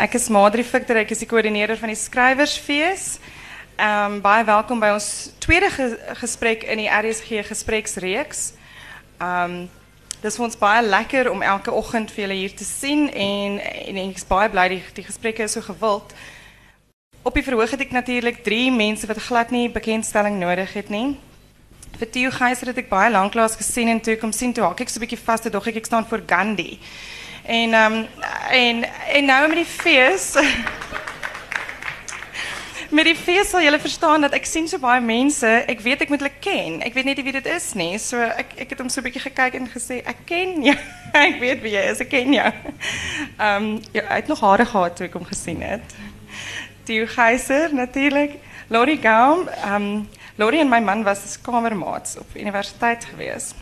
Ek is Madri Victor, ek is die koördineerder van die skrywersfees. Ehm baie welkom by ons tweede ge gesprek in die RSG gespreksreeks. Ehm um, dis vir ons baie lekker om elke oggend vir julle hier te sien en en ek is baie bly die die gesprekke is so gewild. Op die verhoog het ek natuurlik drie mense wat glad nie bekendstelling nodig het nie. Vir Theo Geyser het ek baie lanklaas gesien en toe kom sien toe hak ek so 'n bietjie vas dog ek ek staan voor Gandhi. En um, en en nou met die fees Met die fees sal julle verstaan dat ek sien so baie mense, ek weet ek moet hulle ken. Ek weet net nie wie dit is nie. So ek ek het hom so 'n bietjie gekyk en gesê ek ken jou. ek weet wie jy is, ek ken jou. Ehm um, ja, hy het nog hare gehad toe ek hom gesien het. Theo Geyser natuurlik. Lori Gaum, ehm Lori en my man was kamermaats op universiteit gewees.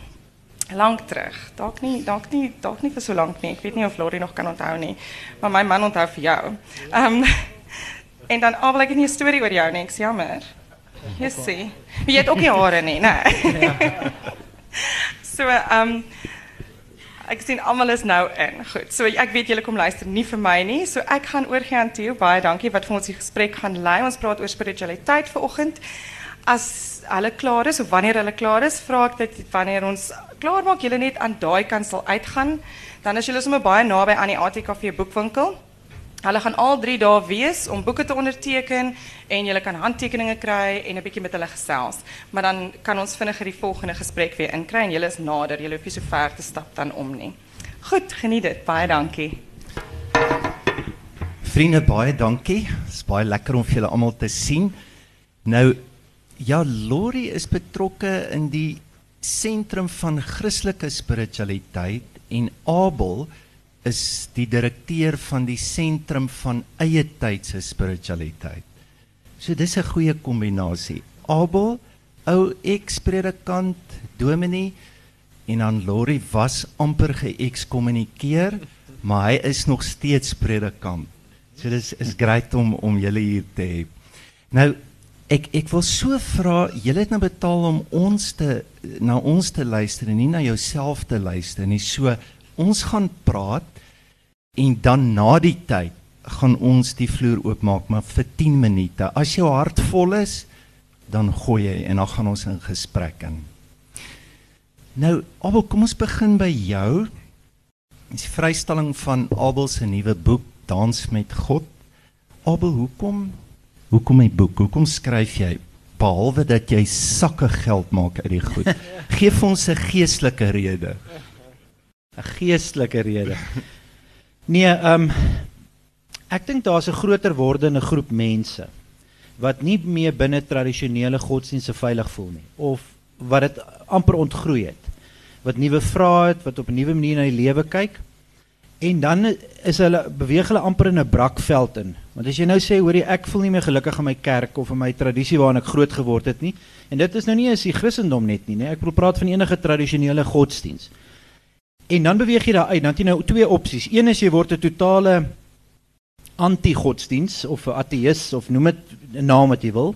Lang terug. Dalk nie, dalk nie, dalk nie vir so lank nie. Ek weet nie of Lori nog kan onthou nie, maar my man onthou vir jou. Um, en dan al ek het nie 'n storie oor jou ek's jammer. Jy sien. Jy het ook nie hare nie, né? so um, ek sien almal is nou in. Goed. So ek weet julle kom luister nie vir my nie. So ek gaan oorgie aan Theo. Baie dankie wat vir ons die gesprek gaan lei. Ons praat oor spiritualiteit vanoggend. As hulle klaar is of wanneer hulle klaar is, vra ek dat wanneer ons klaar maak, julle net aan daai kant sal uitgaan. Dan is julle sommer baie naby aan die ATKV boekwinkel. Hulle gaan al 3 dae wees om boeke te onderteken en julle kan handtekeninge kry en 'n bietjie met hulle gesels. Maar dan kan ons vinniger die volgende gesprek weer inkry en julle is nader. Julle hoef nie so ver te stap dan om nie. Goed, geniet dit. Baie dankie. Vriende, baie dankie. Dit is baie lekker om julle almal te sien. Nou ja, Lori is betrokke in die sentrum van Christelike spiritualiteit en Abel is die direkteur van die sentrum van eie tydse spiritualiteit. So dis 'n goeie kombinasie. Abel, ou ekspredikant, dominee en dan Lori was amper geëkskommunikeer, maar hy is nog steeds predikant. So dis is great om om julle hier te hê. Nou ek ek wil so vra, julle het nou betaal om ons te na ons te luister en nie na jouself te luister nie. So ons gaan praat en dan na die tyd gaan ons die vloer oopmaak maar vir 10 minute. As jou hart vol is, dan gooi jy en dan gaan ons in gesprek in. Nou, Abel, kom ons begin by jou. Dis vrystelling van Abel se nuwe boek Dans met God. Abel, hoekom hoekom 'n boek? Hoekom skryf jy behalwe dat jy sakke geld maak uit die goed? Geef ons 'n geestelike rede. 'n Geestelike rede. Nee, ehm um, ek dink daar's 'n groter wordende groep mense wat nie meer binne tradisionele godsdienste veilig voel nie of wat dit amper ontgroei het. Wat nuwe vrae het, wat op 'n nuwe manier na die lewe kyk. En dan is hulle beweeg hulle amper in 'n brakveld in. Want as jy nou sê hoor jy ek voel nie meer gelukkig in my kerk of in my tradisie waarin ek groot geword het nie. En dit is nou nie eens die Christendom net nie, nee. Ek wil praat van enige tradisionele godsdiens. En dan beweeg jy daar uit. Dan het jy nou twee opsies. Een is jy word 'n totale anti-godsdiens of 'n ateïs of noem dit 'n naam wat jy wil.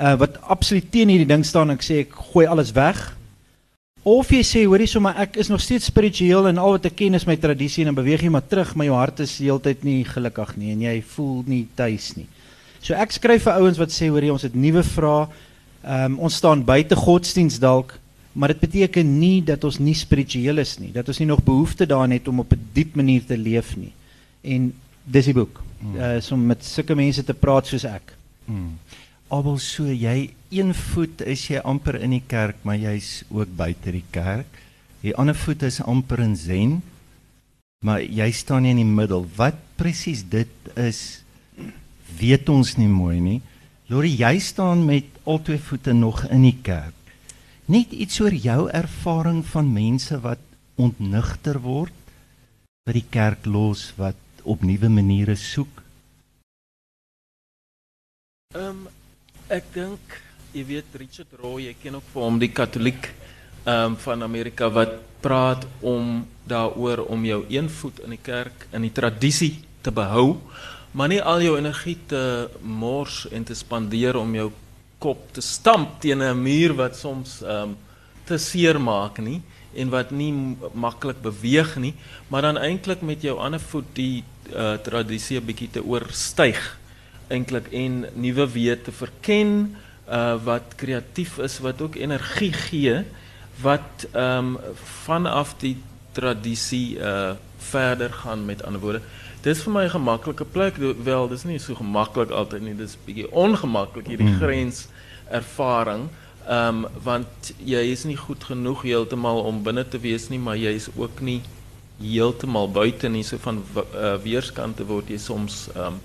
Uh wat absoluut teen hierdie ding staan en ek sê ek gooi alles weg. Of jy sê hoorie sommer ek is nog steeds spiritueel en al wat ek ken is my tradisie en dan beweeg jy maar terug, maar jou hart is heeltyd nie gelukkig nie en jy voel nie tuis nie. So ek skryf vir ouens wat sê hoorie ons het nuwe vrae. Ehm um, ons staan buite godsdiens dalk, maar dit beteken nie dat ons nie spiritueel is nie, dat ons nie nog behoefte daarin het om op 'n diep manier te leef nie. En dis die boek. Hmm. Uh om met sulke mense te praat soos ek. Hmm. Abel so jy een voet is jy amper in die kerk, maar jy's ook buite die kerk. Die ander voet is amper in zen. Maar jy staan nie in die middel. Wat presies dit is weet ons nie mooi nie. Lori, jy staan met albei voete nog in die kerk. Net iets oor jou ervaring van mense wat ontnigter word by die kerk los wat op nuwe maniere soek. Ehm um, ek dink jy weet Richard Roy, ek ken ook vir hom die Katoliek ehm um, van Amerika wat praat om daaroor om jou een voet in die kerk in die tradisie te behou, maar nie al jou energie te mors en te spandeer om jou kop te stamp teen 'n muur wat soms ehm um, te seer maak nie en wat nie maklik beweeg nie, maar dan eintlik met jou ander voet die uh, tradisie 'n bietjie te oorstyg eintlik en nuwe weë te verken uh, wat kreatief is, wat ook energie gee wat ehm um, vanaf die tradisie uh verder gaan met ander woorde. Dis vir my 'n gemaklike plek wel, dis nie so gemaklik altyd nie, dis bietjie ongemaklik hierdie Mm. grens ervaring. Ehm um, want jy is nie goed genoeg heeltemal om binne te wees nie, maar jy is ook nie heeltemal buite nie, so van uh, weerskante word jy soms um,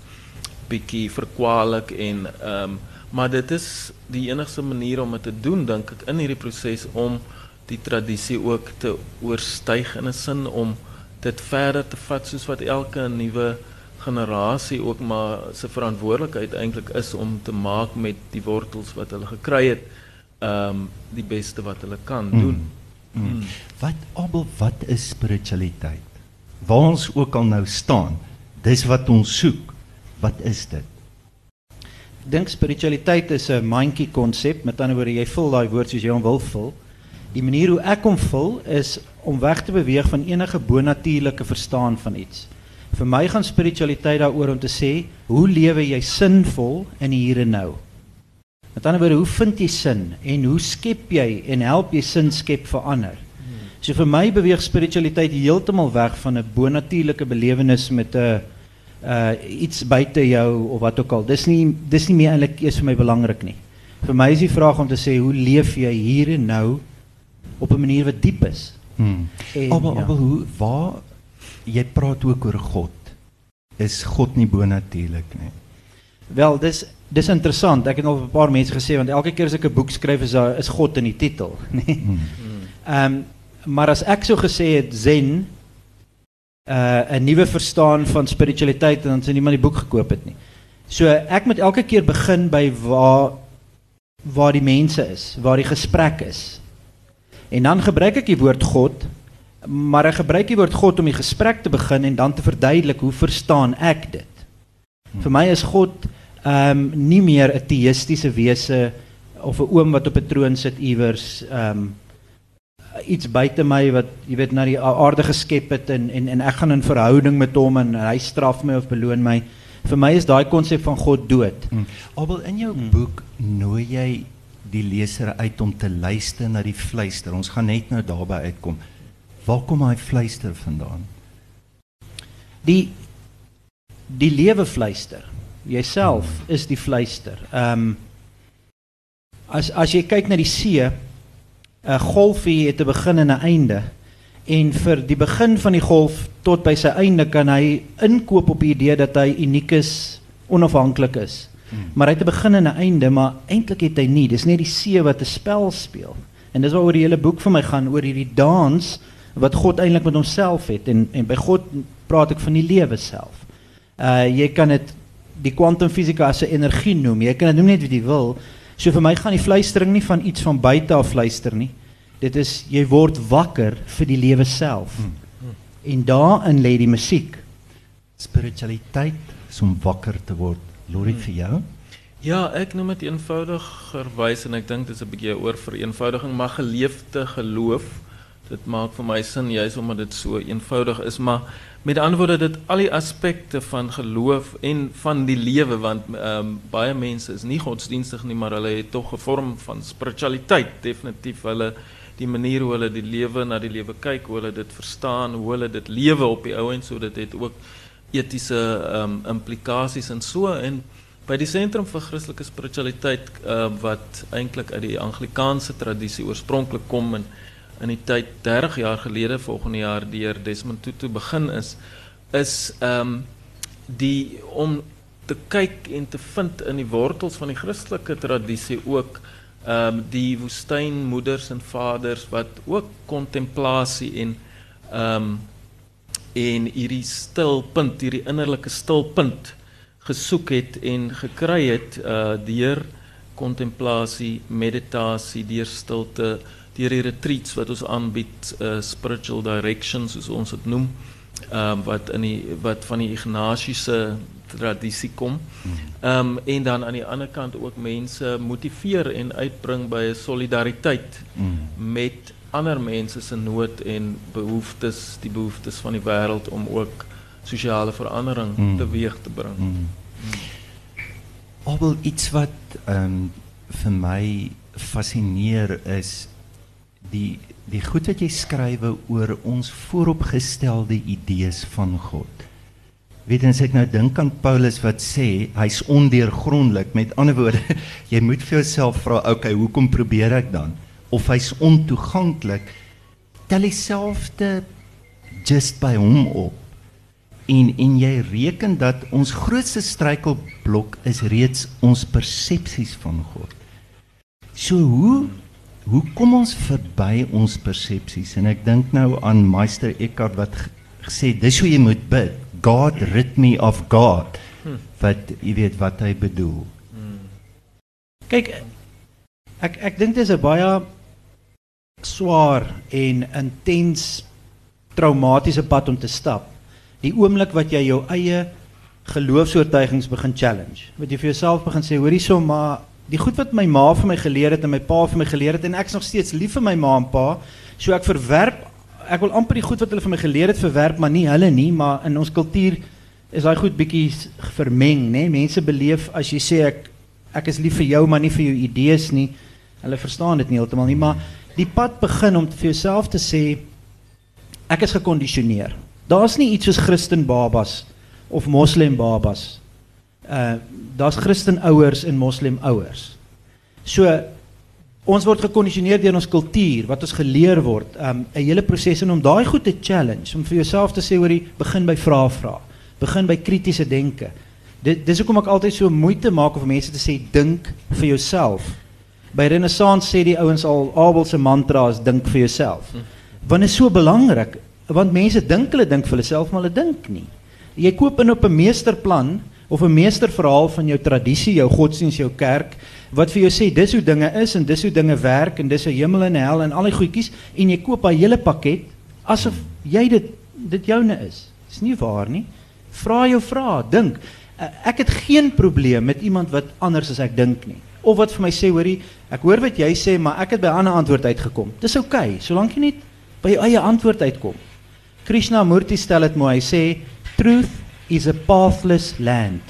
bietjie verkwalik en um, maar dit is die enigste manier om dit te doen dink ek in hierdie proses om die tradisie ook te oorstyg in 'n sin om dit verder te vat soos wat elke nuwe generasie ook maar se verantwoordelikheid eintlik is om te maak met die wortels wat hulle gekry het ehm um, die beste wat hulle kan doen. Mm. Wat Abel, wat is spiritualiteit? Waar ons ook al nou staan, dis wat ons soek. Wat is dit? Dink spiritualiteit is 'n mandjie konsep. Met ander woorde, jy vul daai woord soos jy hom wil vul. Die manier hoe ek hom vul is om weg te beweeg van enige bonatuurlike verstaan van iets. Vir my gaan spiritualiteit daaroor om te sê, hoe lewe jy sinvol in die hier en nou? Met ander woorde, hoe vind jy sin en hoe skep jy en help jy sin skep vir ander? So vir my beweeg spiritualiteit heeltemal weg van 'n bonatuurlike belewenis met 'n uh iets buite jou of wat ook al. Dis nie dis nie meer eintlik eers vir my belangrik nie. Vir my is die vraag om te sê hoe leef jy hier en nou op 'n manier wat diep is. Hmm. En, Abel, ja. Abel, hoe waar jy praat ook oor God. Is God nie bonatuurlik nie? Wel, dis dis interessant. Ek het al 'n paar mense gesê want elke keer as ek 'n boek skryf is daar is God in die titel, nê. Nee. Hmm. Ehm um, maar as ek so gesê het Zen uh 'n nuwe verstaan van spiritualiteit en dan sê niemand die boek gekoop het nie. So ek moet elke keer begin by waar waar die mense is, waar die gesprek is. En dan gebruik ek die woord God, maar ek gebruik die woord God om die gesprek te begin en dan te verduidelik hoe verstaan ek dit. Vir my is God ehm um, nie meer 'n teïstiese wese of 'n oom wat op 'n troon sit iewers ehm um, iets buite my wat jy weet na die aarde geskep het en en en ek gaan in verhouding met hom en hy straf my of beloon my. Vir my is daai konsep van God dood. Hmm. Abel, in jou Hmm. boek nooi jy die leser uit om te luister na die fluister. Ons gaan net nou daarby uitkom. Waar kom daai fluister vandaan? Die die lewe fluister. Jouself is die fluister. Ehm um, as as jy kyk na die see, 'n golfie het 'n begin en 'n einde. En vir die begin van die golf tot by sy einde kan hy inkoop op die idee dat hy uniek is, onafhanklik is. Hmm. Maar hy het 'n begin en 'n einde, maar eintlik het hy nie. Dis net die see wat 'n spel speel. En dis waaroor die hele boek vir my gaan oor hierdie dans wat God eintlik met homself het en en by God praat ek van die lewe self. Uh jy kan dit die kwantumfisika as 'n energie noem. Jy kan dit noem net wat jy wil. So vir my gaan die fluistering nie van iets van buite af fluister nie. Dit is jy word wakker vir die lewe self. Hmm. En daarin lê die musiek. Spiritualiteit is om wakker te word. Lori Hmm. vir jou? Ja, ek noem dit eenvoudigerwys en ek dink dis 'n bietjie 'n oorvereenvoudiging, maar geleefde geloof. Dit maak vir my sin juis omdat dit so eenvoudig is, maar met ander woorde dit al die aspekte van geloof en van die lewe want ehm um, baie mense is nie godsdienstig nie, maar hulle het tog 'n vorm van spiritualiteit, definitief. Hulle die manier hoe hulle die lewe na die lewe kyk, hoe hulle dit verstaan, hoe hulle dit lewe op die ou en so dit het ook etiese ehm implikasies en so. En by die sentrum vir Christelike spiritualiteit uh, wat eintlik uit die Anglikaanse tradisie oorspronklik kom en in die tyd 30 jaar gelede volgende jaar deur Desmond Tutu begin is is ehm um, die om te kyk en te vind in die wortels van die Christelike tradisie ook ehm um, die woestynmoeders en vaders wat ook kontemplasie en ehm um, en hierdie stilpunt, hierdie innerlike stilpunt gesoek het en gekry het uh deur kontemplasie, meditasie, deur stilte, deur die retreats wat ons aanbied, uh spiritual direction soos ons dit noem, ehm uh, wat in die wat van die Ignatiese tradisie kom. Ehm um, en dan aan die ander kant ook mense motiveer en uitbring by 'n solidariteit Mm. met ander mense se nood en behoeftes, die behoeftes van die wêreld om ook sosiale verandering Mm. teweeg te bring. Mm. Abel iets wat ehm um, vir my fascineer is die die goed wat jy skrywe oor ons vooropgestelde idees van God. Weet jy as ek nou dink aan Paulus wat sê hy's ondeurgrondelik, met ander woorde, jy moet vir jouself vra, okay, hoekom probeer ek dan? Of hy's ontoeganklik, tel dieselfde just by hom op. En en jy reken dat ons grootste struikelblok is reeds ons persepsies van God. So hoe hoe kom ons verby ons persepsies? En ek dink nou aan Meister Eckhart wat gesê dis hoe jy moet bid. God rid me of God. Wat jy weet wat hy bedoel. Kyk ek ek dink dis 'n baie swaar en intens traumatiese pad om te stap. Die oomblik wat jy jou eie geloofsoortuigings begin challenge. Wat jy vir jouself begin sê, hoor hierso maar die goed wat my ma vir my geleer het en my pa vir my geleer het en ek's nog steeds lief vir my ma en pa, so ek verwerp ek wil amper die goed wat hulle vir my geleer het verwerp, maar nie hulle nie, maar in ons kultuur is daai goed bietjie vermeng, nê? Mense beleef as jy sê ek ek is lief vir jou maar nie vir jou idees nie. Hulle verstaan dit nie heeltemal nie, maar die pad begin om vir jouself te sê ek is gekondisioneer. Daar's nie iets soos Christen babas of moslim babas. Uh daar's Christen ouers en moslim ouers. So ons word gekondisioneer deur ons kultuur wat ons geleer word, um 'n hele proses en om daai goed te challenge, om vir jouself te sê hoorie, begin by vrae vra. Begin by kritiese denke. Dit dis hoekom ek altyd so moeite maak om mense te sê dink vir jouself. By Renaissance sê die ouens al Abel se mantra is dink vir jouself. Want dit is so belangrik want mense dink hulle dink vir hulle self maar hulle dink nie. Jy koop in op 'n meesterplan of 'n meesterverhaal van jou tradisie, jou godsdienst, jou kerk wat vir jou sê dis hoe dinge is en dis hoe dinge werk en dis 'n hemel en hel en al die goedjies en jy koop 'n hele pakket asof jy dit dit joune is. Dis nie waar nie. Vra jou vrae, dink. Uh, Ek het geen probleem met iemand wat anders as ek dink nie. Of wat vir my sê, hoorie, ek hoor wat jy sê, maar ek het by 'n ander antwoord uitgekom. Dis oukei, okay, solank jy net by jou eie antwoord uitkom. Krishnamurti stel dit mooi. Hy sê truth is a pathless land.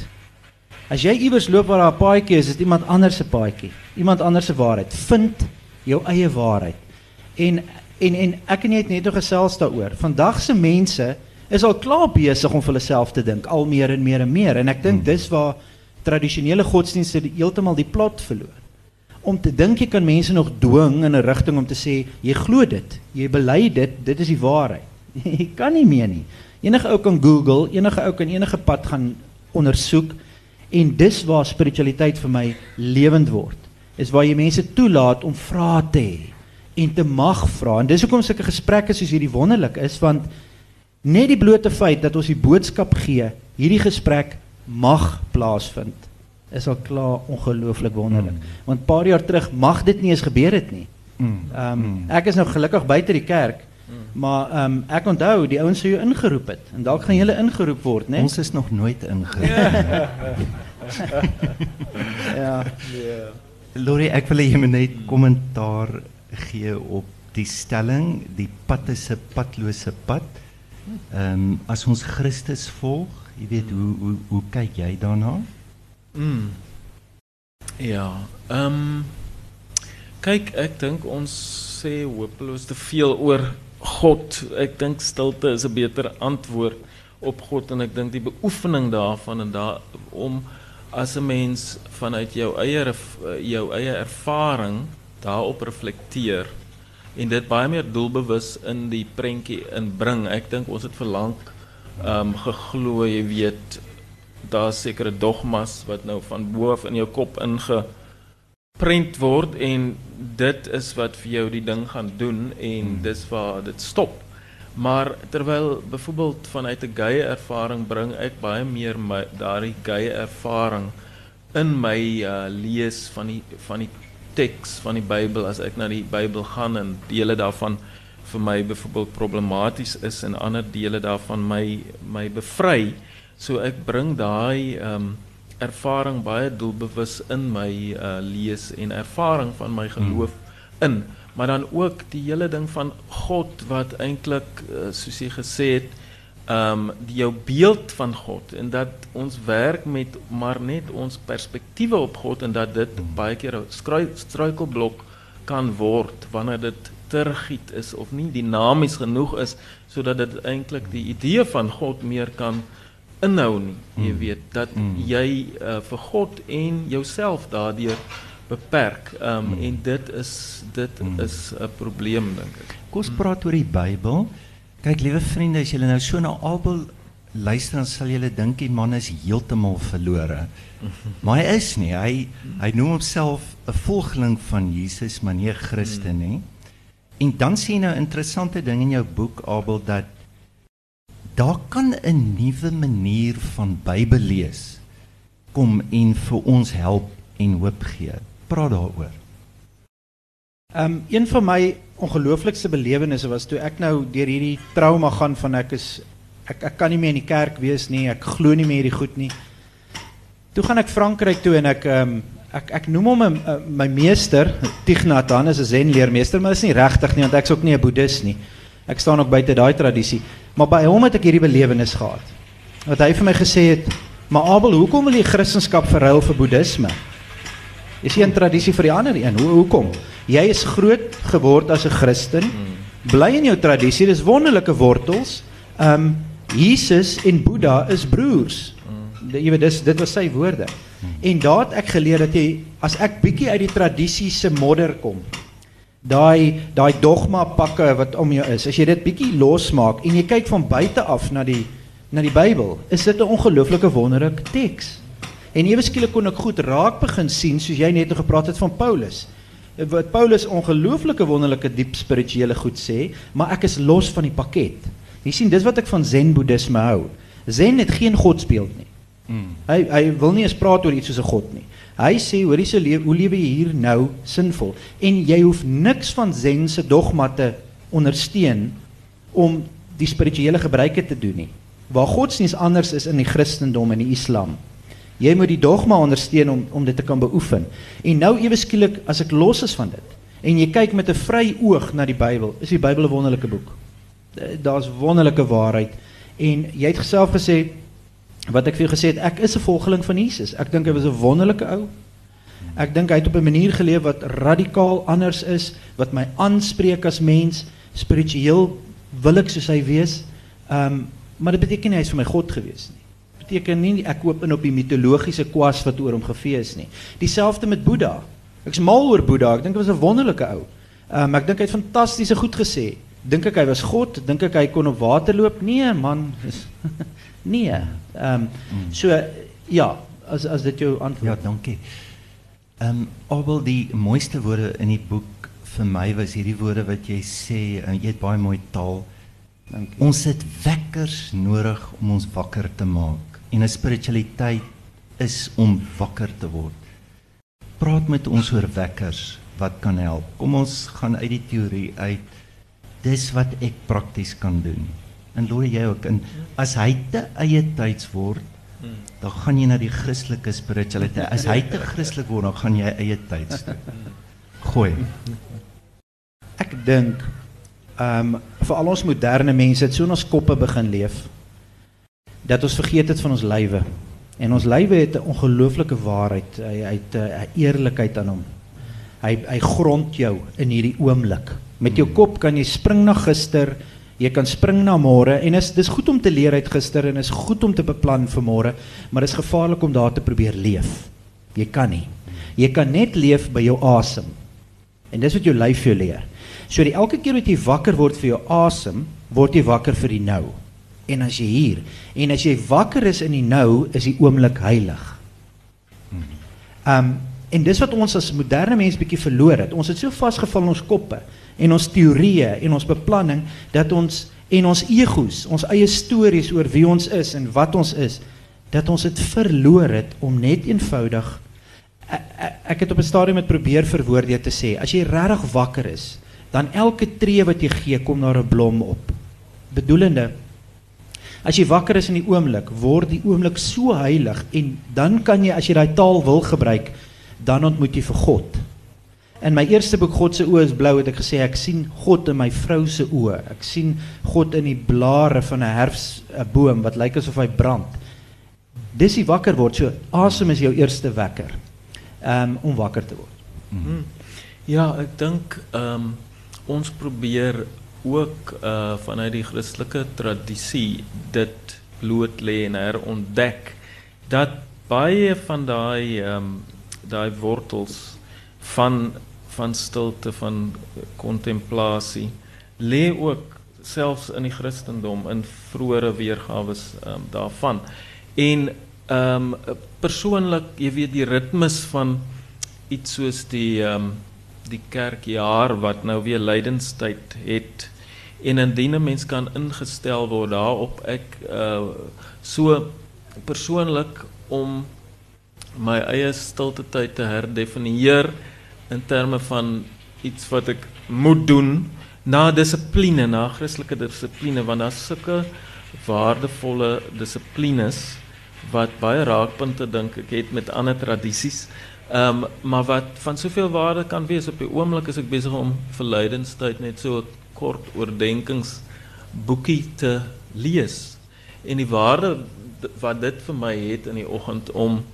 As jy iewers loop waar daar 'n paadjie is, is dit iemand anders se paadjie, iemand anders se waarheid. Vind jou eie waarheid. En en en ek en jy het net nog gesels daaroor. Vandag se mense is al klaar besig om vir hulle self te dink, al meer en meer en meer. En ek dink dis waar tradisionele godsdienste die- heeltemal die plot verloor. Om te dink jy kan mense nog dwing in 'n rigting om te sê jy glo dit, jy bely dit, dit is die waarheid. Jy kan nie meer nie. Enige ou kan Google, enige ou kan enige pad gaan ondersoek en dis waar spiritualiteit vir my lewend word. Is waar jy mense toelaat om vrae te hê en te mag vra. En dis hoekom sulke gesprekke soos hierdie wonderlik is want net die blote feit dat ons die boodskap gee, hierdie gesprek mag plaasvind, is al klaar ongelooflik wonderlik. Mm. Want 'n paar jaar terug mag dit nie eens gebeur het nie. Mm. Ehm um, ek is nou gelukkig buite die kerk, maar ehm um, ek onthou die ouens sou jou ingeroep het en dalk gaan julle ingeroep word, né? Ons is nog nooit ingeroep. Ja. Lori, ek wil jy net kommentaar gee op die stelling, die pad is 'n padlose pad. Ehm um, as ons Christus volg, jy weet hoe hoe hoe kyk jy daarna? Mm. Ja, ehm um, kyk, ek dink ons sê hopeloos te veel oor God. Ek dink stilte is 'n beter antwoord op God en ek dink die beoefening daarvan en daar om as 'n mens vanuit jou eie jou eie ervaring daarop reflekteer en dit baie meer doelbewus in die prentjie inbring. Ek dink ons het vir lank ehm um, geglo, jy weet, daar's sekere dogmas wat nou van bo af in jou kop ingeprent word en dit is wat vir jou die ding gaan doen en dis waar dit stop. Maar terwyl byvoorbeeld vanuit 'n geie ervaring bring ek baie meer my daardie geie ervaring in my uh, lees van die van die teks van die Bybel as ek na die Bybel gaan en dele daarvan vir my byvoorbeeld problematies is en ander dele daarvan my my bevry. So ek bring daai ehm um, ervaring baie doelbewus in my uh, lees en ervaring van my geloof in. maar dan ook die hele ding van God wat eintlik uh, soos jy gesê het ehm um, die jou beeld van God en dat ons werk met maar net ons perspektiewe op God en dat dit baie keer 'n struikelblok kan word wanneer dit tergiet is of nie dinamies genoeg is sodat dit eintlik die idee van God meer kan inhou nie. Jy hmm. weet dat mm. jy uh, vir God en jouself daardeur beperk. Ehm um, mm. en dit is dit mm. is 'n probleem dink ek. Kom ons praat oor die Bybel. Kyk liewe vriende, as julle nou so na Abel luister dan sal julle dink die man is heeltemal verlore. Maar hy is nie. Hy hy noem homself 'n volgeling van Jesus, maar nie 'n Christen nie. En dan sien jy nou 'n interessante ding in jou boek Abel dat daar kan 'n nuwe manier van Bybel lees kom en vir ons help en hoop gee. Praat daaroor. Ehm um, een van my ongelooflikste belewennisse was toe ek nou deur hierdie trauma gaan van ek is ek ek kan nie meer in die kerk wees nie, ek glo nie meer hierdie goed nie. Toe gaan ek Frankryk toe en ek ehm um, ek ek noem hom my meester, Thich Nhat Hanh is 'n Zen leermeester, maar is nie regtig nie want ek's ook nie 'n boeddhis nie. Ek staan ook buite daai tradisie. Maar by hom het ek hierdie belewenis gehad. Wat hy vir my gesê het, "Maar Abel, hoekom wil jy Christendom verruil vir Boeddhisme?" Is jy 'n tradisie vir die ander een? Hoe hoekom? Jy is groot geword as 'n Christen. Bly in jou tradisie, dis wonderlike wortels. Um Jesus en Boeddha is broers. Jy weet dis dit was sy woorde. En daar het ek geleer dat jy as ek bietjie uit die tradisie se modder kom, daai daai dogma pakke wat om jou is. As jy dit bietjie losmaak en jy kyk van buite af na die na die Bybel, is dit 'n ongelooflike wonderlike teks. En ewe skielik kon ek goed raak begin sien soos jy net gepraat het van Paulus. Wat Paulus ongelooflike wonderlike diep spirituele goed sê, maar ek is los van die pakket. Jy sien, dis wat ek van Zen Boeddhisme hou. Zen het geen godsbeeld nie. Mm. Hy hy wil nie eens praat oor iets soos 'n god nie. Hy sê hoor hierse lewe hoe lewe jy hier nou sinvol en jy hoef niks van Zen se dogma te ondersteun om die spirituele gebruike te doen nie. Waar godsdiens anders is in die Christendom en die Islam. Jy moet die dogma ondersteun om om dit te kan beoefen. En nou ewe skielik as ek los is van dit en jy kyk met 'n vry oog na die Bybel, is die Bybel 'n wonderlike boek. Daar's wonderlike waarheid en jy het self gesê wat ek vir jou gesê het, ek is 'n volgeling van Jesus. Ek dink hy was 'n wonderlike ou. Ek dink hy het op 'n manier geleef wat radikaal anders is, wat my aanspreek as mens, spiritueel wil ek soos hy wees. Ehm, um, maar dit beteken nie hy is vir my God gewees nie. Beteken nie ek koop in op die mitologiese kwas wat oor hom gefees nie. Dieselfde met Boeddha. Ek's mal oor Boeddha. Ek dink hy was 'n wonderlike ou. Ehm, um, ek dink hy het fantastiese goed gesê. Dink ek hy was God? Dink ek hy kon op water loop? Nee, man. Nee. Ehm um, mm. so ja, as as dit jou antwoord. Ja, dankie. Ehm um, albei die mooiste woorde in die boek vir my was hierdie woorde wat jy sê en jy het baie mooi taal. Dankie. Ons het wekkers nodig om ons wakker te maak. En 'n spiritualiteit is om wakker te word. Praat met ons oor wekkers wat kan help. Kom ons gaan uit die teorie uit. Dis wat ek prakties kan doen en looi jy ook in. As hy te eie tyds word dan gaan jy na die Christelike spiritualiteit. As hy te Christelik word dan gaan jy eie tyds gooi. Ek dink ehm um, vir al ons moderne mense het so in ons koppe begin leef dat ons vergeet het van ons lywe. En ons lywe het 'n ongelooflike waarheid. Hy het 'n eerlikheid aan hom. Hy hy grond jou in hierdie oomblik. Met jou kop kan jy spring na gister Jy kan spring na môre en is dis goed om te leer uit gister en is goed om te beplan vir môre, maar dit is gevaarlik om daar te probeer leef. Jy kan nie. Jy kan net leef by jou asem. En dis wat jou lyf vir jou leer. So die elke keer wat jy wakker word vir jou asem, word jy wakker vir die nou. En as jy hier en as jy wakker is in die nou, is die oomblik heilig. Um en dis wat ons as moderne mens bietjie verloor het. Ons het so vasgevall in ons koppe en ons teorieë en ons beplanning dat ons en ons egos, ons eie stories oor wie ons is en wat ons is, dat ons dit verloor het om net eenvoudig ek het op 'n stadium met probeer verwoord dit te sê, as jy regtig wakker is, dan elke tree wat jy gee kom daar 'n blom op. Bedoelende as jy wakker is in die oomblik, word die oomblik so heilig en dan kan jy as jy daai taal wil gebruik, dan ontmoet jy vir God. In my eerste boek God se oë is blou het ek gesê ek sien God in my vrou se oë. Ek sien God in die blare van 'n herfs 'n boom wat lyk asof hy brand. Dis die wakker word. So asem is jou eerste wekker. Um om wakker te word. Hmm. Ja, ek dink ehm ons probeer ook uh vanuit die Christelike tradisie dit bloot lê en herontdek dat baie van daai ehm daai wortels van van stilte van kontemplasie lê ook selfs in die Christendom in vroeëre weergawe um, daarvan. En ehm um, persoonlik, jy weet die ritmes van iets soos die ehm um, die kerkjaar wat nou weer lydenstyd het en indien 'n mens kan ingestel word daarop ek uh so persoonlik om my eie stilte tyd te herdefinieer in terme van iets wat ek moet doen na dissipline, na Christelike dissipline want daar's sulke waardevolle dissiplines wat baie raakpunte dink ek het met ander tradisies. Ehm um, maar wat van soveel waarde kan wees op die oomblik is ek besig om verleidenstyd net so 'n kort oordenkings boekie te lees. En die waarde wat dit vir my het in die oggend om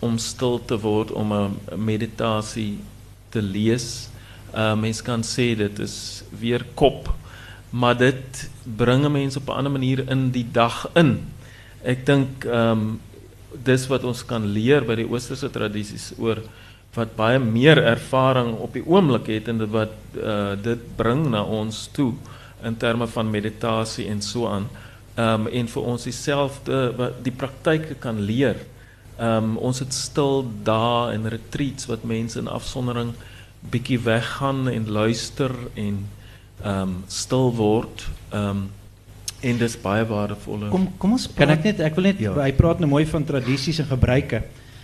om stil te word om 'n meditasie te lees. Uh mens kan sê dit is weer kop, maar dit bring mense op 'n ander manier in die dag in. Ek dink ehm um, dis wat ons kan leer by die oosterse tradisies oor wat baie meer ervaring op die oomblik het en wat uh dit bring na ons toe in terme van meditasie en so aan. Um, en ons die praktyke kan leer. Ehm um, ons het stil dae en retreats wat mense in afsondering bietjie weggaan en luister en ehm um, stil word. Ehm um, en dis baie. Kom kom ons praat, kan ek net ek wil net ja. hy praat nou mooi van tradisies en gebruike.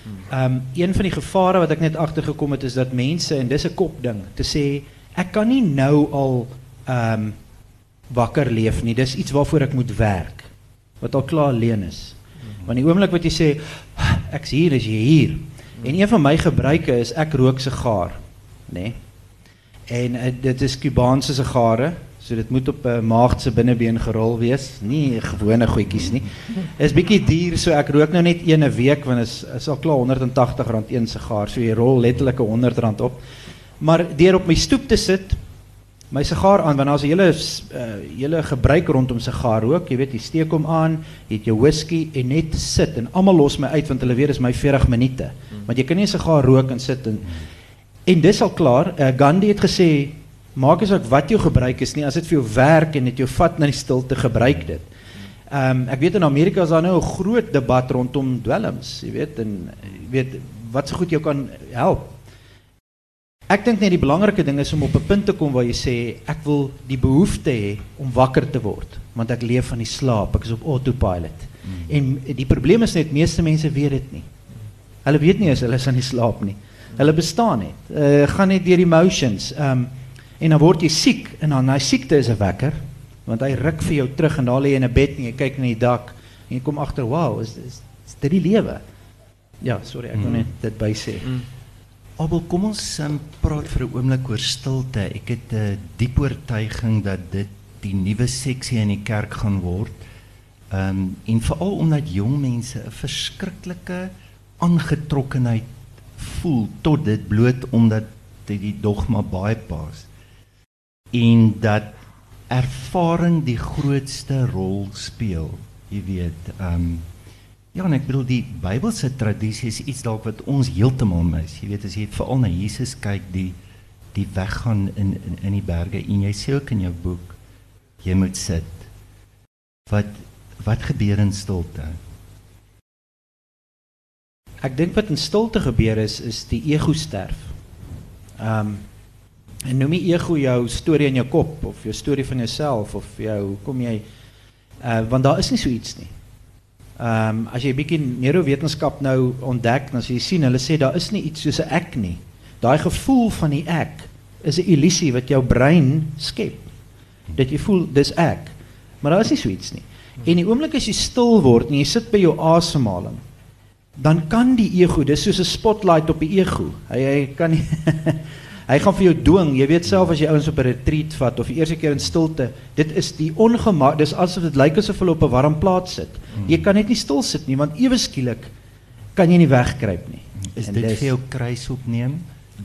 Ehm um, een van die gevare wat ek net agtergekom het is dat mense en dis 'n kopding te sê ek kan nie nou al ehm um, wakker leef nie. Dis iets waarvoor ek moet werk wat al klaar alleen is. Want die oomblik wat jy sê ek's hier, is jy hier. En een van my gebruike is ek rook sigaar, nê? Nee? En uh, dit is Kubaanse sigare, so dit moet op 'n uh, maagd se binnebeen gerol wees, nie gewone goedjies nie. Is bietjie duur, so ek rook nou net een 'n week want is is al klaar R180 een sigaar, so jy rol letterlik 'n R100 op. Maar deur op my stoep te sit, my sigaar aan want daar's 'n hele uh, hele gebruik rondom sigaar rook. Jy weet, jy steek hom aan, jy het jou whisky en net sit en almal los my uit want hulle weet dis my 40 minute. Want jy kan nie 'n sigaar rook en sit en en dis al klaar. Uh, Gandhi het gesê maak ek wat jou gebruik is nie as dit vir jou werk en dit jou vat na die stilte gebruik dit. Ehm um, ek weet in Amerika is daar nou 'n groot debat rondom dwelms, jy weet en jy weet wat so goed jou kan help. Ek dink net die belangrike ding is om op 'n punt te kom waar jy sê ek wil die behoefte hê om wakker te word want ek leef van die slaap, ek is op autopilot. Mm. En die probleem is net meeste mense weet dit nie. Hulle weet nie as hulle is aan die slaap nie. Hulle bestaan net. Uh gaan net deur emotions. Ehm um, en dan word jy siek en dan daai siekte is 'n wekker want hy ruk vir jou terug en daar lê jy in 'n bed en jy kyk na die dak en jy kom agter, "Wow, is, is, is dit die lewe?" Ja, sorry, ek mm. wil net dit by sê. Mm. Abel, kom ons um, praat vir 'n oomblik oor stilte. Ek het 'n uh, diep oortuiging dat dit die nuwe seksie in die kerk gaan word. Ehm um, en veral omdat jong mense 'n verskriklike aangetrokkenheid voel tot dit bloot omdat dit die dogma pas. En dat ervaring die grootste rol speel. Jy weet, ehm um, Ja, en ek bedoel die Bybelse tradisie is iets dalk wat ons heeltemal mis. Jy weet as jy veral na Jesus kyk, die die weggaan in in in die berge en jy sê ook in jou boek jy moet sit. Wat wat gebeur in stilte? Ek dink wat in stilte gebeur is is die ego sterf. Ehm um, en noem nie ego jou storie in jou kop of jou storie van jouself of jou kom jy uh want daar is nie so iets nie. Ehm um, as jy bietjie neurowetenskap nou ontdek, dan sê jy sien hulle sê daar is nie iets soos 'n ek nie. Daai gevoel van die ek is 'n illusie wat jou brein skep. Dat jy voel dis ek. Maar daar is nie so iets nie. En die oomblik as jy stil word en jy sit by jou asemhaling, dan kan die ego, dis soos 'n spotlight op die ego. Hy hy kan nie Hy gaan vir jou dwing. Jy weet self as jy ouens op 'n retreat vat of die eerste keer in stilte, dit is die ongemak, dis asof dit lyk asof hulle op 'n warm plaas sit. Jy kan net nie stil sit nie want ewe skielik kan jy nie wegkruip nie. Is En dit dis- vir jou kruis opneem?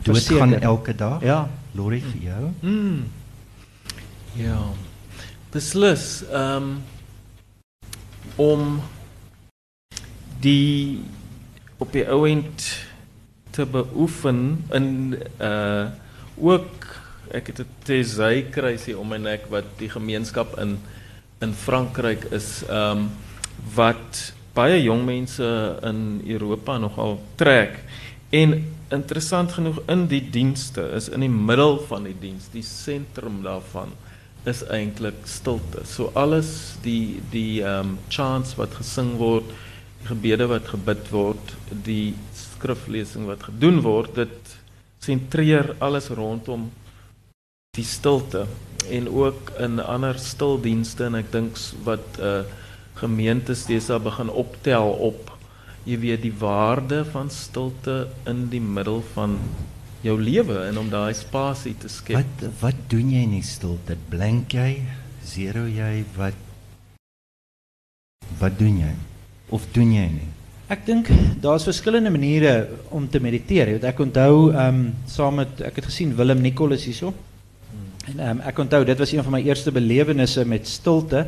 Verseker. Doodgaan elke dag? Ja. Lorry vir jou? Mm. Ja. Beslis ehm om die op die ouend te beoefen in uh ook ek het 'n Tesey kruisie om my nek wat die gemeenskap in in Frankryk is ehm wat baie jong mense in Europa nogal trek en interessant genoeg in die dienste is in die middel van die diens die sentrum daarvan is eintlik stilte. So alles die die um, chants wat gesing word, die gebede wat gebid word, die skriflesing wat gedoen word, dit sentreer alles rondom die stilte en ook in ander stildienste en ek dink wat uh gemeentes deesdae begin optel op jy weet die waarde van stilte in die middel van jou lewe en om daai spasie te skep. Wat wat doen jy in die stilte? Blink jy? Zero jy? Wat Wat doen jy? Of doen jy nie? Ek dink daar's verskillende maniere om te weet ek onthou ehm met het gesien Willem Nicol is. En ehm onthou dit was een van my eerste belewennisse met stilte.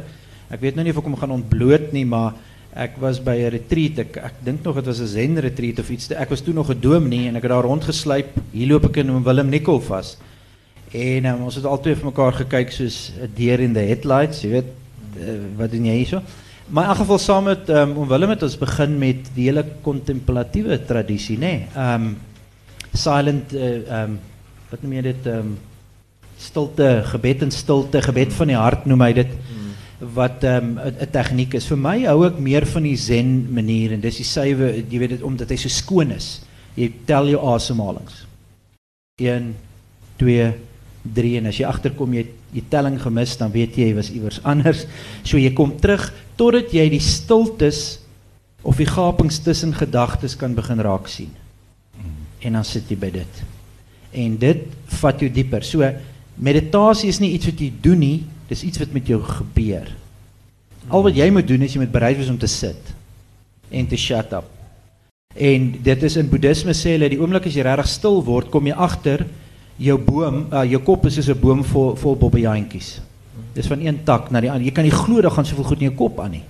Ek weet nou nie of ek hom gaan ontbloot maar ek was by 'n retreat. Ek dink nog dit was 'n Zen retreat of iets. Ek was toe nog 'n dominee en ek het daar rondgesluip. Hier loop ek in Willem Nicol vas. En um, ons het altyd vir mekaar gekyk soos 'n deer in the headlights, jy weet, uh, wat doen jy hierso? Maar in elk geval saam met um, oom Willem het ons begin met die hele kontemplatiewe tradisie, nê. Nee. Um silent uh, um wat noem jy dit um stilte, gebed en stilte, gebed van die hart noem hy dit wat 'n um, 'n tegniek is. Vir my hou ek meer van die zen manier en dis die suiwe, jy weet dit omdat hy so skoon is. Jy tel jou asemhalings. 1 2 3 en as jy agterkom jy jy telling gemis dan weet jy jy was iewers anders. So jy kom terug totdat jy die stiltes of die gapings tussen gedagtes kan begin raak sien. En dan sit jy by dit. En dit vat jou dieper. So meditasie is nie iets wat jy doen nie, dis iets wat met jou gebeur. Al wat jy moet doen is jy moet bereid wees om te sit en te shut up. En dit is in boeddhisme sê hulle die oomblik as jy regtig stil word, kom jy agter jou boom, uh, jou kop is soos 'n boom vol vol bobbejaantjies. Dis van een tak na die ander. Jy kan nie glo daar gaan soveel goed in jou kop aan nie.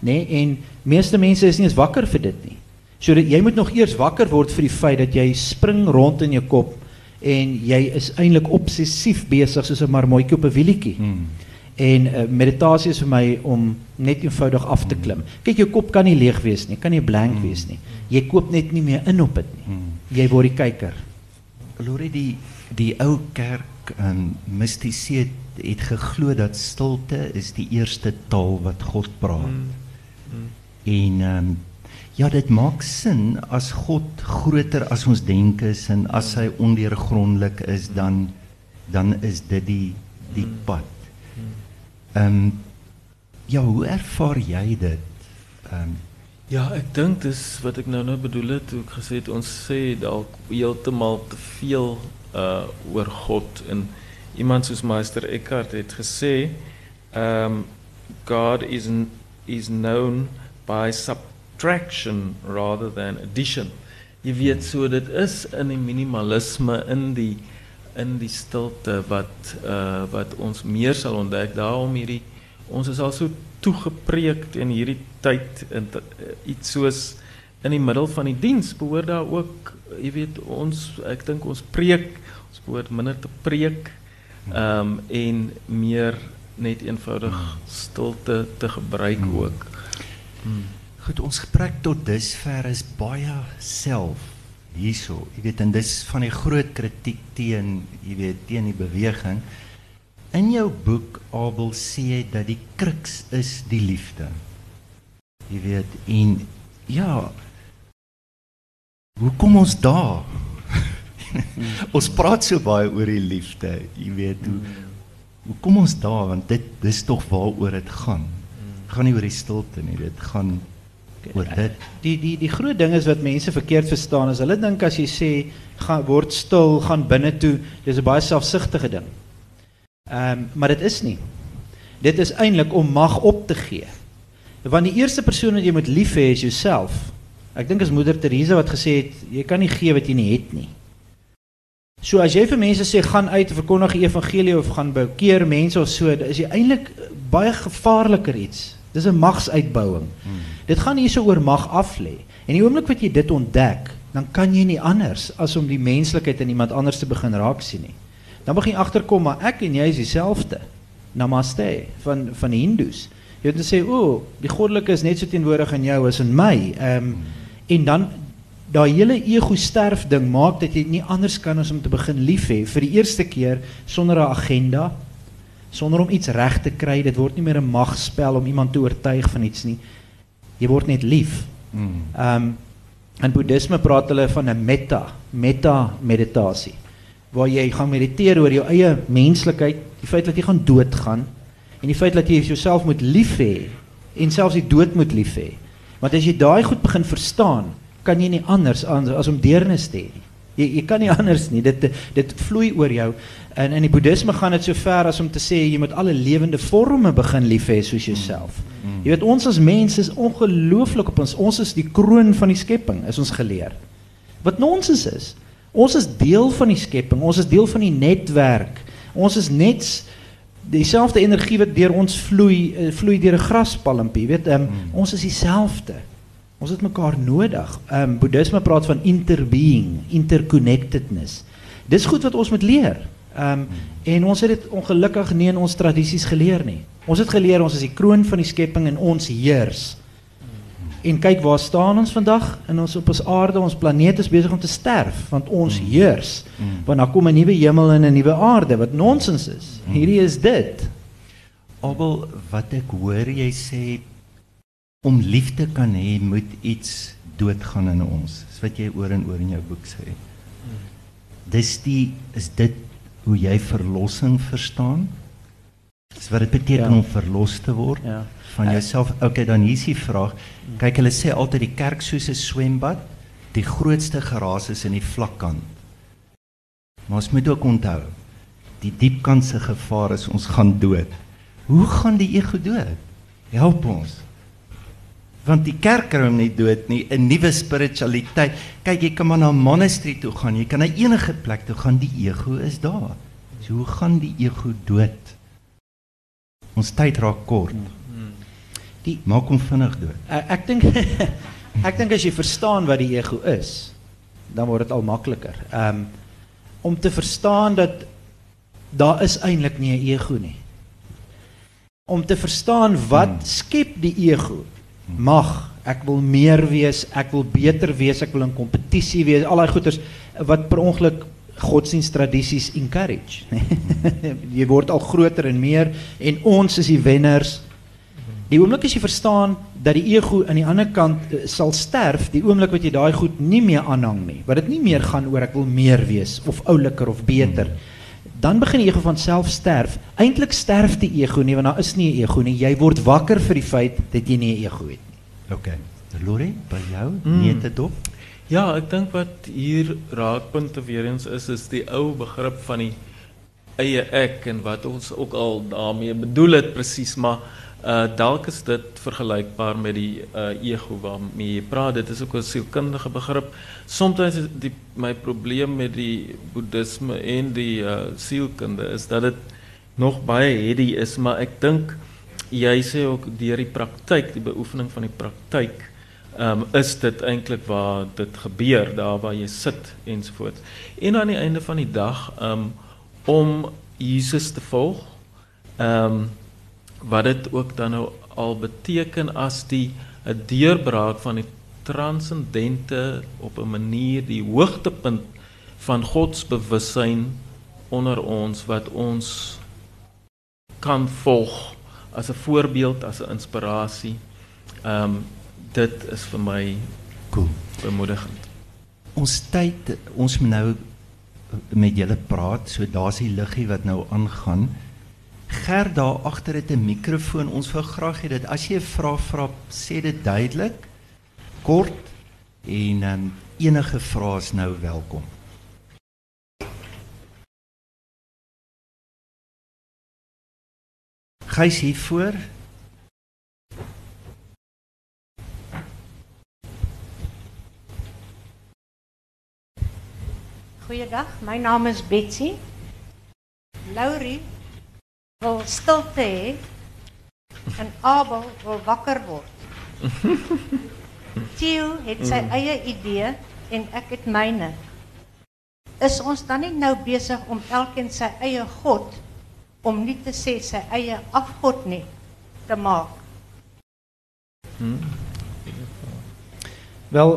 Nê? Nee? En meeste mense is nie eens wakker vir dit nie. So dat jy moet nog eers wakker word vir die feit dat jy spring rond in jou kop en jy is eintlik obsessief besig soos 'n marmotjie op 'n wielietjie. Hmm. En uh, meditasie is vir my om net eenvoudig af te klim. Kyk, jou kop kan nie leeg wees nie, kan nie blank wees nie. Jy koop net nie meer in op dit nie. Hmm. Jy word die kyker. Lorry die die ou kerk um mystici het, het geglo dat stilte is die eerste taal wat God praat. Mm. En ehm um, ja, dit maak sin as God groter as ons denke is en as hy ondeurgrondelik is dan dan is dit die die pad. Ehm um, ja, hoe ervaar jy dit? Ehm um, Ja, ek dink dis wat ek nou nou bedoel het toe ek gesê het ons sê dalk heeltemal te veel uh oor God en iemand soos Meister Eckhart het gesê um God is is known by subtraction rather than addition. Jy weet so dit is in die minimalisme in die in die stilte wat uh wat ons meer sal ontdek daarom hierdie ons is al so toegepreek in hierdie tyd in uh, iets soos in die middel van die diens behoort daar ook jy weet ons ek dink ons preek ons behoort minder te preek ehm um, en meer net eenvoudig stilte te gebruik ook. Hmm. Goed, ons gesprek tot dusver is baie self hierso. Jy weet en dis van die groot kritiek teen, jy weet, teen die beweging. In jou boek Abel sê jy dat die kruks is die liefde. Jy weet en ja Hoe kom ons daar? ons praat so baie oor die liefde, jy weet hoe hoe kom ons daar want dit dis tog waaroor dit gaan. Dit gaan nie oor die stilte nie, dit gaan oor dit. Die die die groot ding is wat mense verkeerd verstaan is hulle dink as jy sê gaan word stil, gaan binne toe, dis 'n baie selfsugtige ding. Ehm um, maar dit is nie. Dit is eintlik om mag op te gee. Want die eerste persoon wat jy moet lief hê is jouself. Ek dink as moeder Teresa wat gesê het jy kan nie gee wat jy nie het nie. So as jy vir mense sê gaan uit verkondig die evangelie of gaan bekeer mense of so, is jy eintlik baie gevaarliker iets. Dis 'n magsuitbouing. Hmm. Dit gaan nie so oor mag af lê. En die oomblik wat jy dit ontdek, dan kan jy nie anders as om die menslikheid in iemand anders te begin raak sien nie. Dan begin jy agterkom maar ek en jy is dieselfde. Namaste van van die Hindus. Jy het gesê, "O, die goddelike is net so teenwoordig in jou as in my." Ehm um, en dan daai hele ego sterf ding maak dat jy nie anders kan as om te begin lief hê vir die eerste keer sonder 'n agenda, sonder om iets reg te kry. Dit word nie meer 'n magspel om iemand te oortuig van iets nie. Jy word net lief. Hmm. Ehm um, in boeddhisme praat hulle van 'n metta, metta meditasie waar jy gaan mediteer oor jou eie menslikheid, die feit dat jy gaan doodgaan en die feit dat jy jouself moet lief hê en selfs die dood moet lief hê. Want as jy daai goed begin verstaan, kan jy nie anders as om deernis te hê nie. Jy jy kan nie anders nie. Dit dit vloei oor jou. En in die boeddhisme gaan dit so ver as om te sê jy moet alle lewende forme begin lief hê soos jouself. Mm. Jy weet ons as mense is ongelooflik op ons. Ons is die kroon van die skepping, is ons geleer. Wat nonsens is. Ons is deel van die skepping. Ons is deel van die netwerk. Ons is net dieselfde energie wat deur ons vloei, eh, vloei deur 'n graspalmpie. Jy weet, um, mm. ons is dieselfde. Ons het mekaar nodig. Um, Boeddhisme praat van interbeing, interconnectedness. Dis goed wat ons moet leer. Ehm um, en ons het dit ongelukkig nie in ons tradisies geleer nie. Ons het geleer ons is die kroon van die skepping en ons heers. En kyk waar staan ons vandag in ons op ons aarde, ons planeet is besig om te sterf want ons mm. heers. Mm. Want daar kom 'n nuwe hemel en 'n nuwe aarde wat nonsens is. Mm. Hierdie is dit. Abel, wat ek hoor jy sê om liefde kan hê moet iets doodgaan in ons. Dis wat jy oor en oor in jou boek sê. Mm. Dis die is dit hoe jy verlossing verstaan? Dis wat dit beteken ja. om verlos te word. Ja van jouself. Okay, dan is die vraag. Kyk, hulle sê altyd die kerk soos 'n swembad, die grootste geraas is in die vlakkant. Maar ons moet ook onthou, die diepkant se gevaar is ons gaan dood. Hoe gaan die ego dood? Help ons. Want die kerk kry hom nie dood nie, 'n nuwe spiritualiteit. Kyk, jy kan maar na 'n monastery toe gaan, jy kan na enige plek toe gaan, die ego is daar. So hoe gaan die ego dood? Ons tyd raak kort. Hmm. Die maak hom vinnig dood. Ek ek dink ek dink as jy verstaan wat die ego is, dan word dit al makliker. Um om te verstaan dat daar is eintlik nie 'n ego nie. Om te verstaan wat hmm. skep die ego? Mag, ek wil meer wees, ek wil beter wees, ek wil in kompetisie wees, al daai goeters wat per ongeluk godsdiensttradisies encourage. jy word al groter en meer en ons is die wenners. Die oomblik as jy verstaan dat die ego aan die ander kant uh, sal sterf, die oomblik wat jy daai goed nie meer aanhang nie, wat dit nie meer gaan oor ek wil meer wees of ouliker of beter. Dan begin die ego van self sterf. Eintlik sterf die ego nie want daar is nie 'n ego nie. Jy word wakker vir die feit dat jy nie 'n ego het nie. OK. Lori, by jou mm. nie dit dop? Ja, ek dink wat hier raakpunte weer eens is is die ou begrip van die eie ek en wat ons ook al daarmee bedoel het presies, maar Uh dalk is dit vergelykbaar met die uh ego waarmee jy praat. Dit is ook 'n sielkundige begrip. Soms is die my probleem met die boeddhisme en die uh sielkunde is dat dit nog baie heady is, maar ek dink jy sê ook deur die praktyk, die beoefening van die praktyk, um is dit eintlik waar dit gebeur, daar waar jy sit ensovoorts. En aan die einde van die dag um om Jesus te volg, um wat dit ook dan nou al beteken as die 'n deurbraak van die transcendente op 'n manier die hoogtepunt van God se bewussyn onder ons wat ons kan volg as 'n voorbeeld as 'n inspirasie. Ehm um, dit is vir my cool bemoedigend. Ons tyd ons moet nou met julle praat, so daar's die liggie wat nou aangaan. Ger daar agter het 'n mikrofoon. Ons wil graag hê dat as jy 'n vraag vra, sê dit duidelik kort en um, enige vrae is nou welkom. Gys hier voor. Goeiedag, my naam is Betsy. Laurie wil stilte hê en Abel wil wakker word. Theo het sy eie idee en ek het myne. Is ons dan nie nou besig om elkeen sy eie god om nie te sê sy eie afgod nie te maak? Wel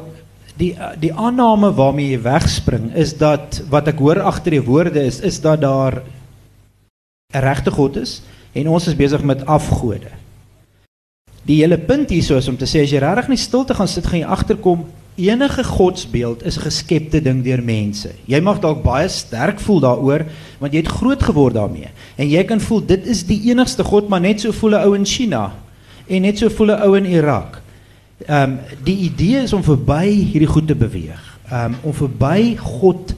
die die aanname waarmee jy wegspring is dat wat ek hoor agter die woorde is is dat daar 'n regte God is en ons is besig met afgode. Die hele punt hierso is om te sê as jy regtig nie stil te gaan sit gaan jy agterkom enige godsbeeld is 'n geskepte ding deur mense. Jy mag dalk baie sterk voel daaroor want jy het groot geword daarmee en jy kan voel dit is die enigste God maar net so voel 'n ou in China en net so voel 'n ou in Irak. Ehm um, die idee is om verby hierdie goed te beweeg. Ehm um, om verby God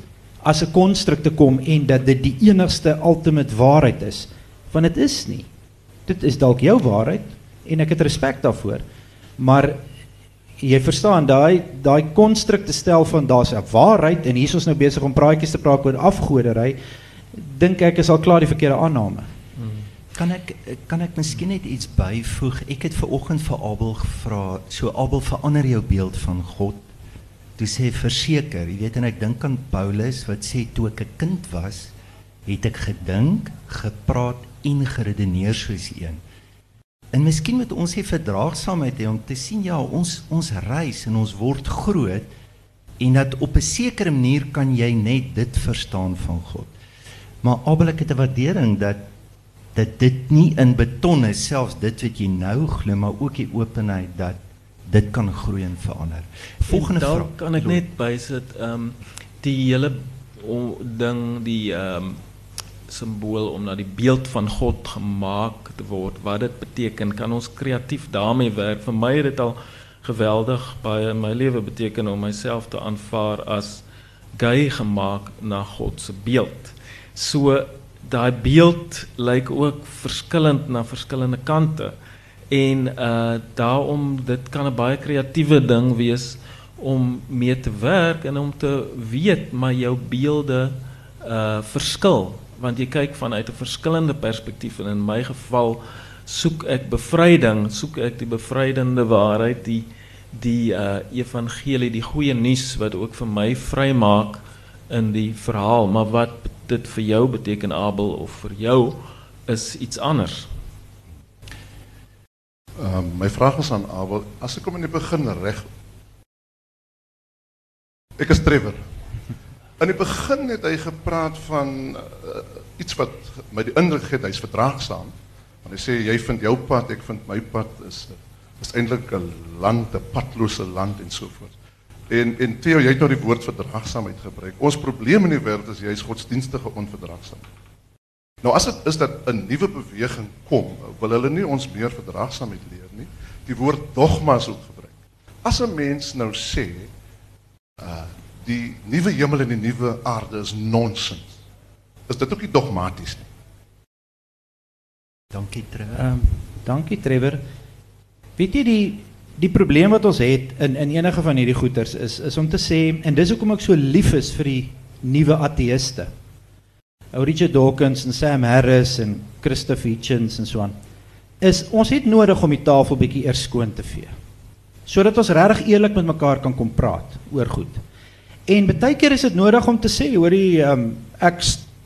as 'n konstruk te kom en dat dit die enigste ultimate waarheid is. Want dit is nie. Dit is dalk jou waarheid en ek het respek daarvoor. Maar jy verstaan daai daai konstruk te stel van daar's 'n waarheid en hier is ons nou besig om praatjies te praat oor afgodery. Dink ek is al klaar die verkeerde aanname. Kan ek kan ek miskien net iets byvoeg? Ek het ver oggend vir Abel gevra, so Abel verander jou beeld van God. Toe sê verseker, jy weet en ek dink aan Paulus wat sê toe ek 'n kind was, het ek gedink, gepraat en geredeneer soos een. En miskien moet ons hê verdraagsaamheid hê om te sien ja, ons ons reis en ons word groot en dat op 'n sekere manier kan jy net dit verstaan van God. Maar Abel ek het 'n waardering dat dat dit nie in beton is selfs dit wat jy nou glo maar ook die openheid dat dit kan groei en verander. Volgende en vraag. kan ek net bysit ehm um, die hele o, ding die ehm um, simbool om na die beeld van God gemaak te word. Wat dit beteken, kan ons kreatief daarmee werk. Vir my het dit al geweldig baie in my lewe beteken om myself te aanvaar as gay gemaak na God se beeld. So daai beeld lyk ook verskillend na verskillende kante en uh daarom dit kan 'n baie kreatiewe ding wees om mee te werk en om te weet maar jou beelde uh verskil want jy kyk vanuit 'n verskillende perspektief en in my geval soek ek bevryding soek ek die bevrydende waarheid die die uh evangelie die goeie nuus wat ook vir my vrymaak in die verhaal maar wat dit vir jou beteken Abel of vir jou is iets anders. Ehm um, my vraag is aan Abel, as ek hom in die begin reg Ek is Trevor. In die begin het hy gepraat van uh, iets wat my die indruk gee hy's verdraagsaam. Want hy sê jy vind jou pad, ek vind my pad is is eintlik 'n land, 'n padlose land en so voort. En en Theo, jy het nou die woord verdraagsaamheid gebruik. Ons probleem in die wêreld is jy's godsdienstige onverdraagsaamheid. Nou as dit is dat 'n nuwe beweging kom, wil hulle nie ons meer verdraagsaamheid leer nie. Die woord dogmas ook gebruik. As 'n mens nou sê uh die nuwe hemel en die nuwe aarde is nonsens. Is dit ook nie dogmaties nie? Dankie Trevor. Ehm um, dankie Trevor. Weet jy die die probleem wat ons het in in enige van hierdie goeters is is om te sê en dis hoekom ek so lief is vir die nuwe ateëste. Richard Dawkins en Sam Harris en Christopher Hitchens en so aan. Is ons het nodig om die tafel bietjie eers skoon te vee. Sodat ons regtig eerlik met mekaar kan kom praat oor goed. En baie keer is dit nodig om te sê, hoorie, um, ek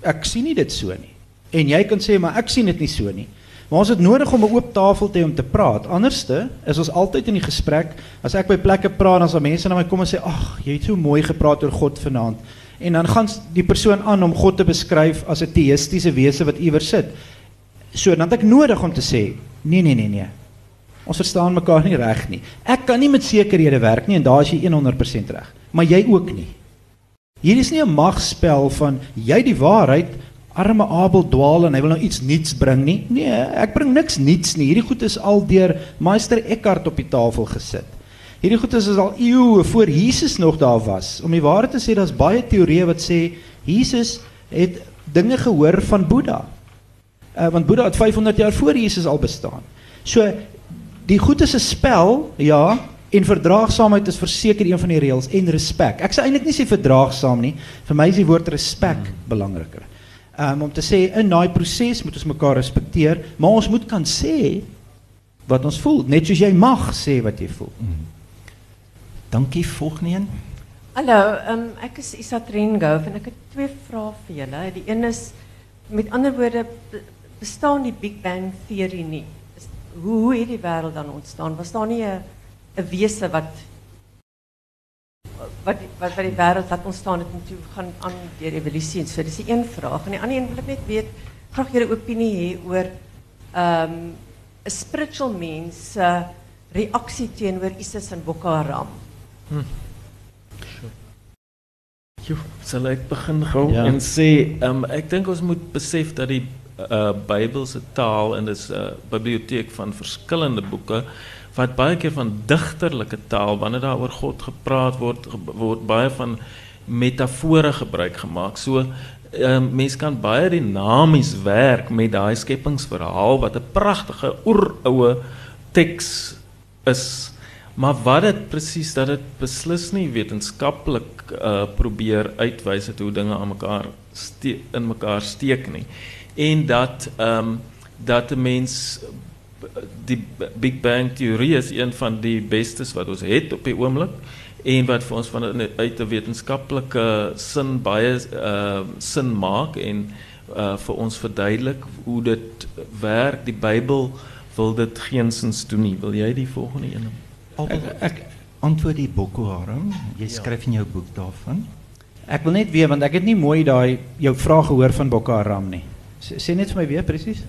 ek sien nie dit so nie. En jy kan sê, maar ek sien dit nie so nie. Maar ons het nodig om 'n oop tafel te hê om te praat. Anderste is ons altyd in die gesprek, as ek by plekke praat, dan sal mense na my kom en sê, "Ag, jy het so mooi gepraat oor God vanaand." En dan gaan die persoon aan om God te beskryf as 'n teïstiese wese wat iewers sit. So dan het ek nodig om te sê, "Nee, nee, nee, nee. Ons verstaan mekaar nie reg nie. Ek kan nie met sekerhede werk nie en daar is jy 100% reg, maar jy ook nie. Hier is nie 'n magspel van jy die waarheid arme Abel dwaal en hy wil nou iets nuuts bring nie. Nee, ek bring niks nuuts nie. Hierdie goed is al deur Meester Eckhart op die tafel gesit. Hierdie goed is al eeue voor Jesus nog daar was. Om die waarheid te sê, daar's baie teorieë wat sê Jesus het dinge gehoor van Boeddha. Uh, want Boeddha het 500 jaar voor Jesus al bestaan. So die goed is 'n spel, ja, en verdraagsaamheid is verseker een van die reëls en respek. Ek sê eintlik nie sê verdraagsaam nie. Vir my is die woord respek belangriker. Um, om te sê in daai proses moet ons mekaar respekteer, maar ons moet kan sê wat ons voel, net soos jy mag sê wat jy voel. Dankie volgende een. Hallo, um, ek is Isa Trengove en ek het twee vrae vir julle. Die een is met ander woorde be- bestaan die Big Bang teorie nie? Is, hoe hoe het die wêreld dan ontstaan? Was daar nie 'n 'n wese wat wat die- wat wat die wêreld laat ontstaan het en toe gaan aan deur evolusie en so. Dis die een vraag. En die ander een wil ek net weet, graag julle opinie hê oor ehm 'n spiritual mens se reaksie teenoor ISIS en Boko Haram. Jo, sal ek begin gou Ja. en sê, um, ek dink ons moet besef dat die uh, Bybelse taal en dis 'n uh, biblioteek van verskillende boeke wat baie keer van digterlike taal wanneer daar oor God gepraat word word baie van metafore gebruik gemaak. So um, mens kan baie dinamies werk met daai skepingsverhaal wat 'n pragtige oeroue teks is. Maar wat dit presies dat dit beslis nie wetenskaplik uh probeer uitwys het hoe dinge aan mekaar in mekaar steek nie. En dat ehm um, dat 'n mens die Big Bang teorie is een van die bestes wat ons het op die oomblik en wat vir ons van uit 'n wetenskaplike sin baie uh sin maak en uh vir ons verduidelik hoe dit werk. Die Bybel wil dit geensins doen nie. Wil jy die volgende een? Ek antwoord die Boko Haram. Jy skryf in jou boek daarvan. Ek wil net weet want ek het nie mooi daai jou vraag gehoor van Boko Haram nie. Sê net vir my weer presies.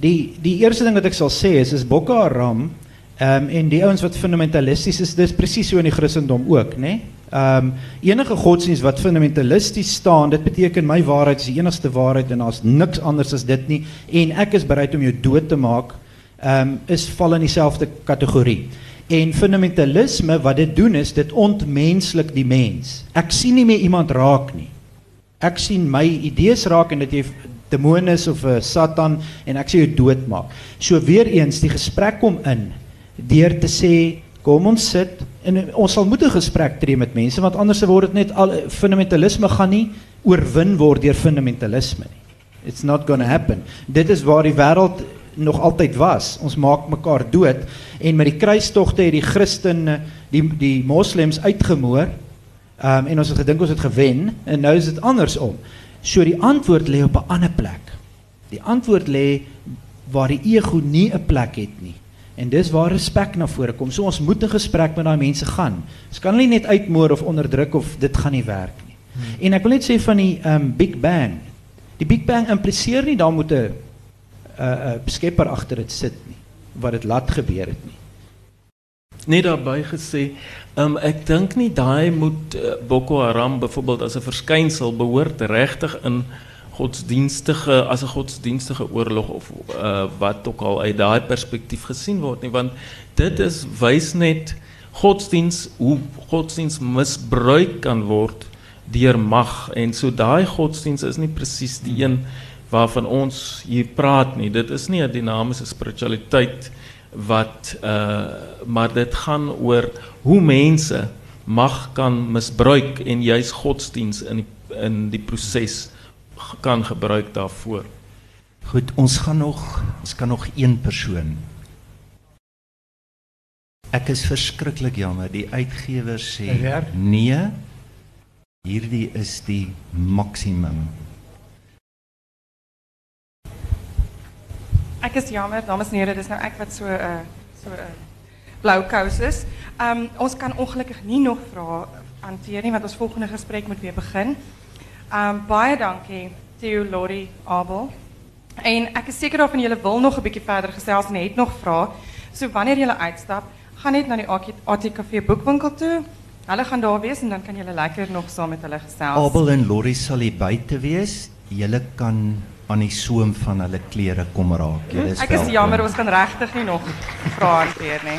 Die die eerste ding wat ek sal sê is is Boko Haram ehm um, en die ouens wat fundamentalisties is, dis presies so in die Christendom ook, né? Nee? Ehm um, enige godsdienst wat fundamentalisties staan, dit beteken my waarheid is die enigste waarheid en daar's niks anders as dit nie en ek is bereid om jou dood te maak, ehm um, is val in dieselfde kategorie. En fundamentalisme wat dit doen is dit ontmenslik die mens. Ek sien nie meer iemand raak nie. Ek sien my idees raak en dat jy demone is of 'n satan en ek sê jou doodmaak. So weer eens die gesprek kom in deur te sê kom ons sit en ons sal moet 'n gesprek tree met mense want anders word dit net al fundamentalisme gaan nie oorwin word deur fundamentalisme nie. It's not going to happen. Dit is waar die wêreld nog altyd was. Ons maak mekaar dood en met die kruistogte het die Christene die die moslems uitgemoor. Ehm um, en ons het gedink ons het gewen en nou is dit andersom. So die antwoord lê op 'n ander plek. Die antwoord lê waar die ego nie 'n plek het nie. En dis waar respek na vore kom. So ons moet 'n gesprek met daai mense gaan. Ons kan hulle net uitmoor of onderdruk of dit gaan nie werk nie. Hmm. En ek wil net sê van die um, Big Bang. Die Big Bang impliseer nie daar moet 'n 'n skepper agter dit sit nie wat dit laat gebeur het nie. Net daarbey gesê, um, ek dink nie daai moet uh, Boko Haram byvoorbeeld as 'n verskynsel behoort regtig in godsdienstige as 'n godsdienstige oorlog of uh, wat ook al uit daai perspektief gesien word nie want dit is wys net godsdiens hoe godsdiens misbruik kan word deur mag. En so daai godsdiens is nie presies die een waarvan ons hier praat nie. Dit is nie 'n dinamiese spiritualiteit wat uh maar dit gaan oor hoe mense mag kan misbruik en juis godsdiens in die, in die proses kan gebruik daarvoor. Goed, ons gaan nog ons kan nog een persoon. Ek is verskriklik jammer, die uitgewer sê nee. Hierdie is die maksimum. Ek is jammer, dames en here, dis nou ek wat so 'n uh, so uh, blou kous is. Um ons kan ongelukkig nie nog vrae hanteer nie want ons volgende gesprek moet weer begin. Um baie dankie Theo Lori Abel. En ek is seker daarvan julle wil nog 'n bietjie verder gesels en het nog vrae. So wanneer julle uitstap, gaan net na die ATKV boekwinkel toe. Hulle gaan daar wees en dan kan julle lekker nog saam met hulle gesels. Abel en Lorry sal hier buite wees. Julle kan aan die soem van hulle klere kom raak. Julle is Ek is jammer ons kan regtig nie nog vrae hanteer nie.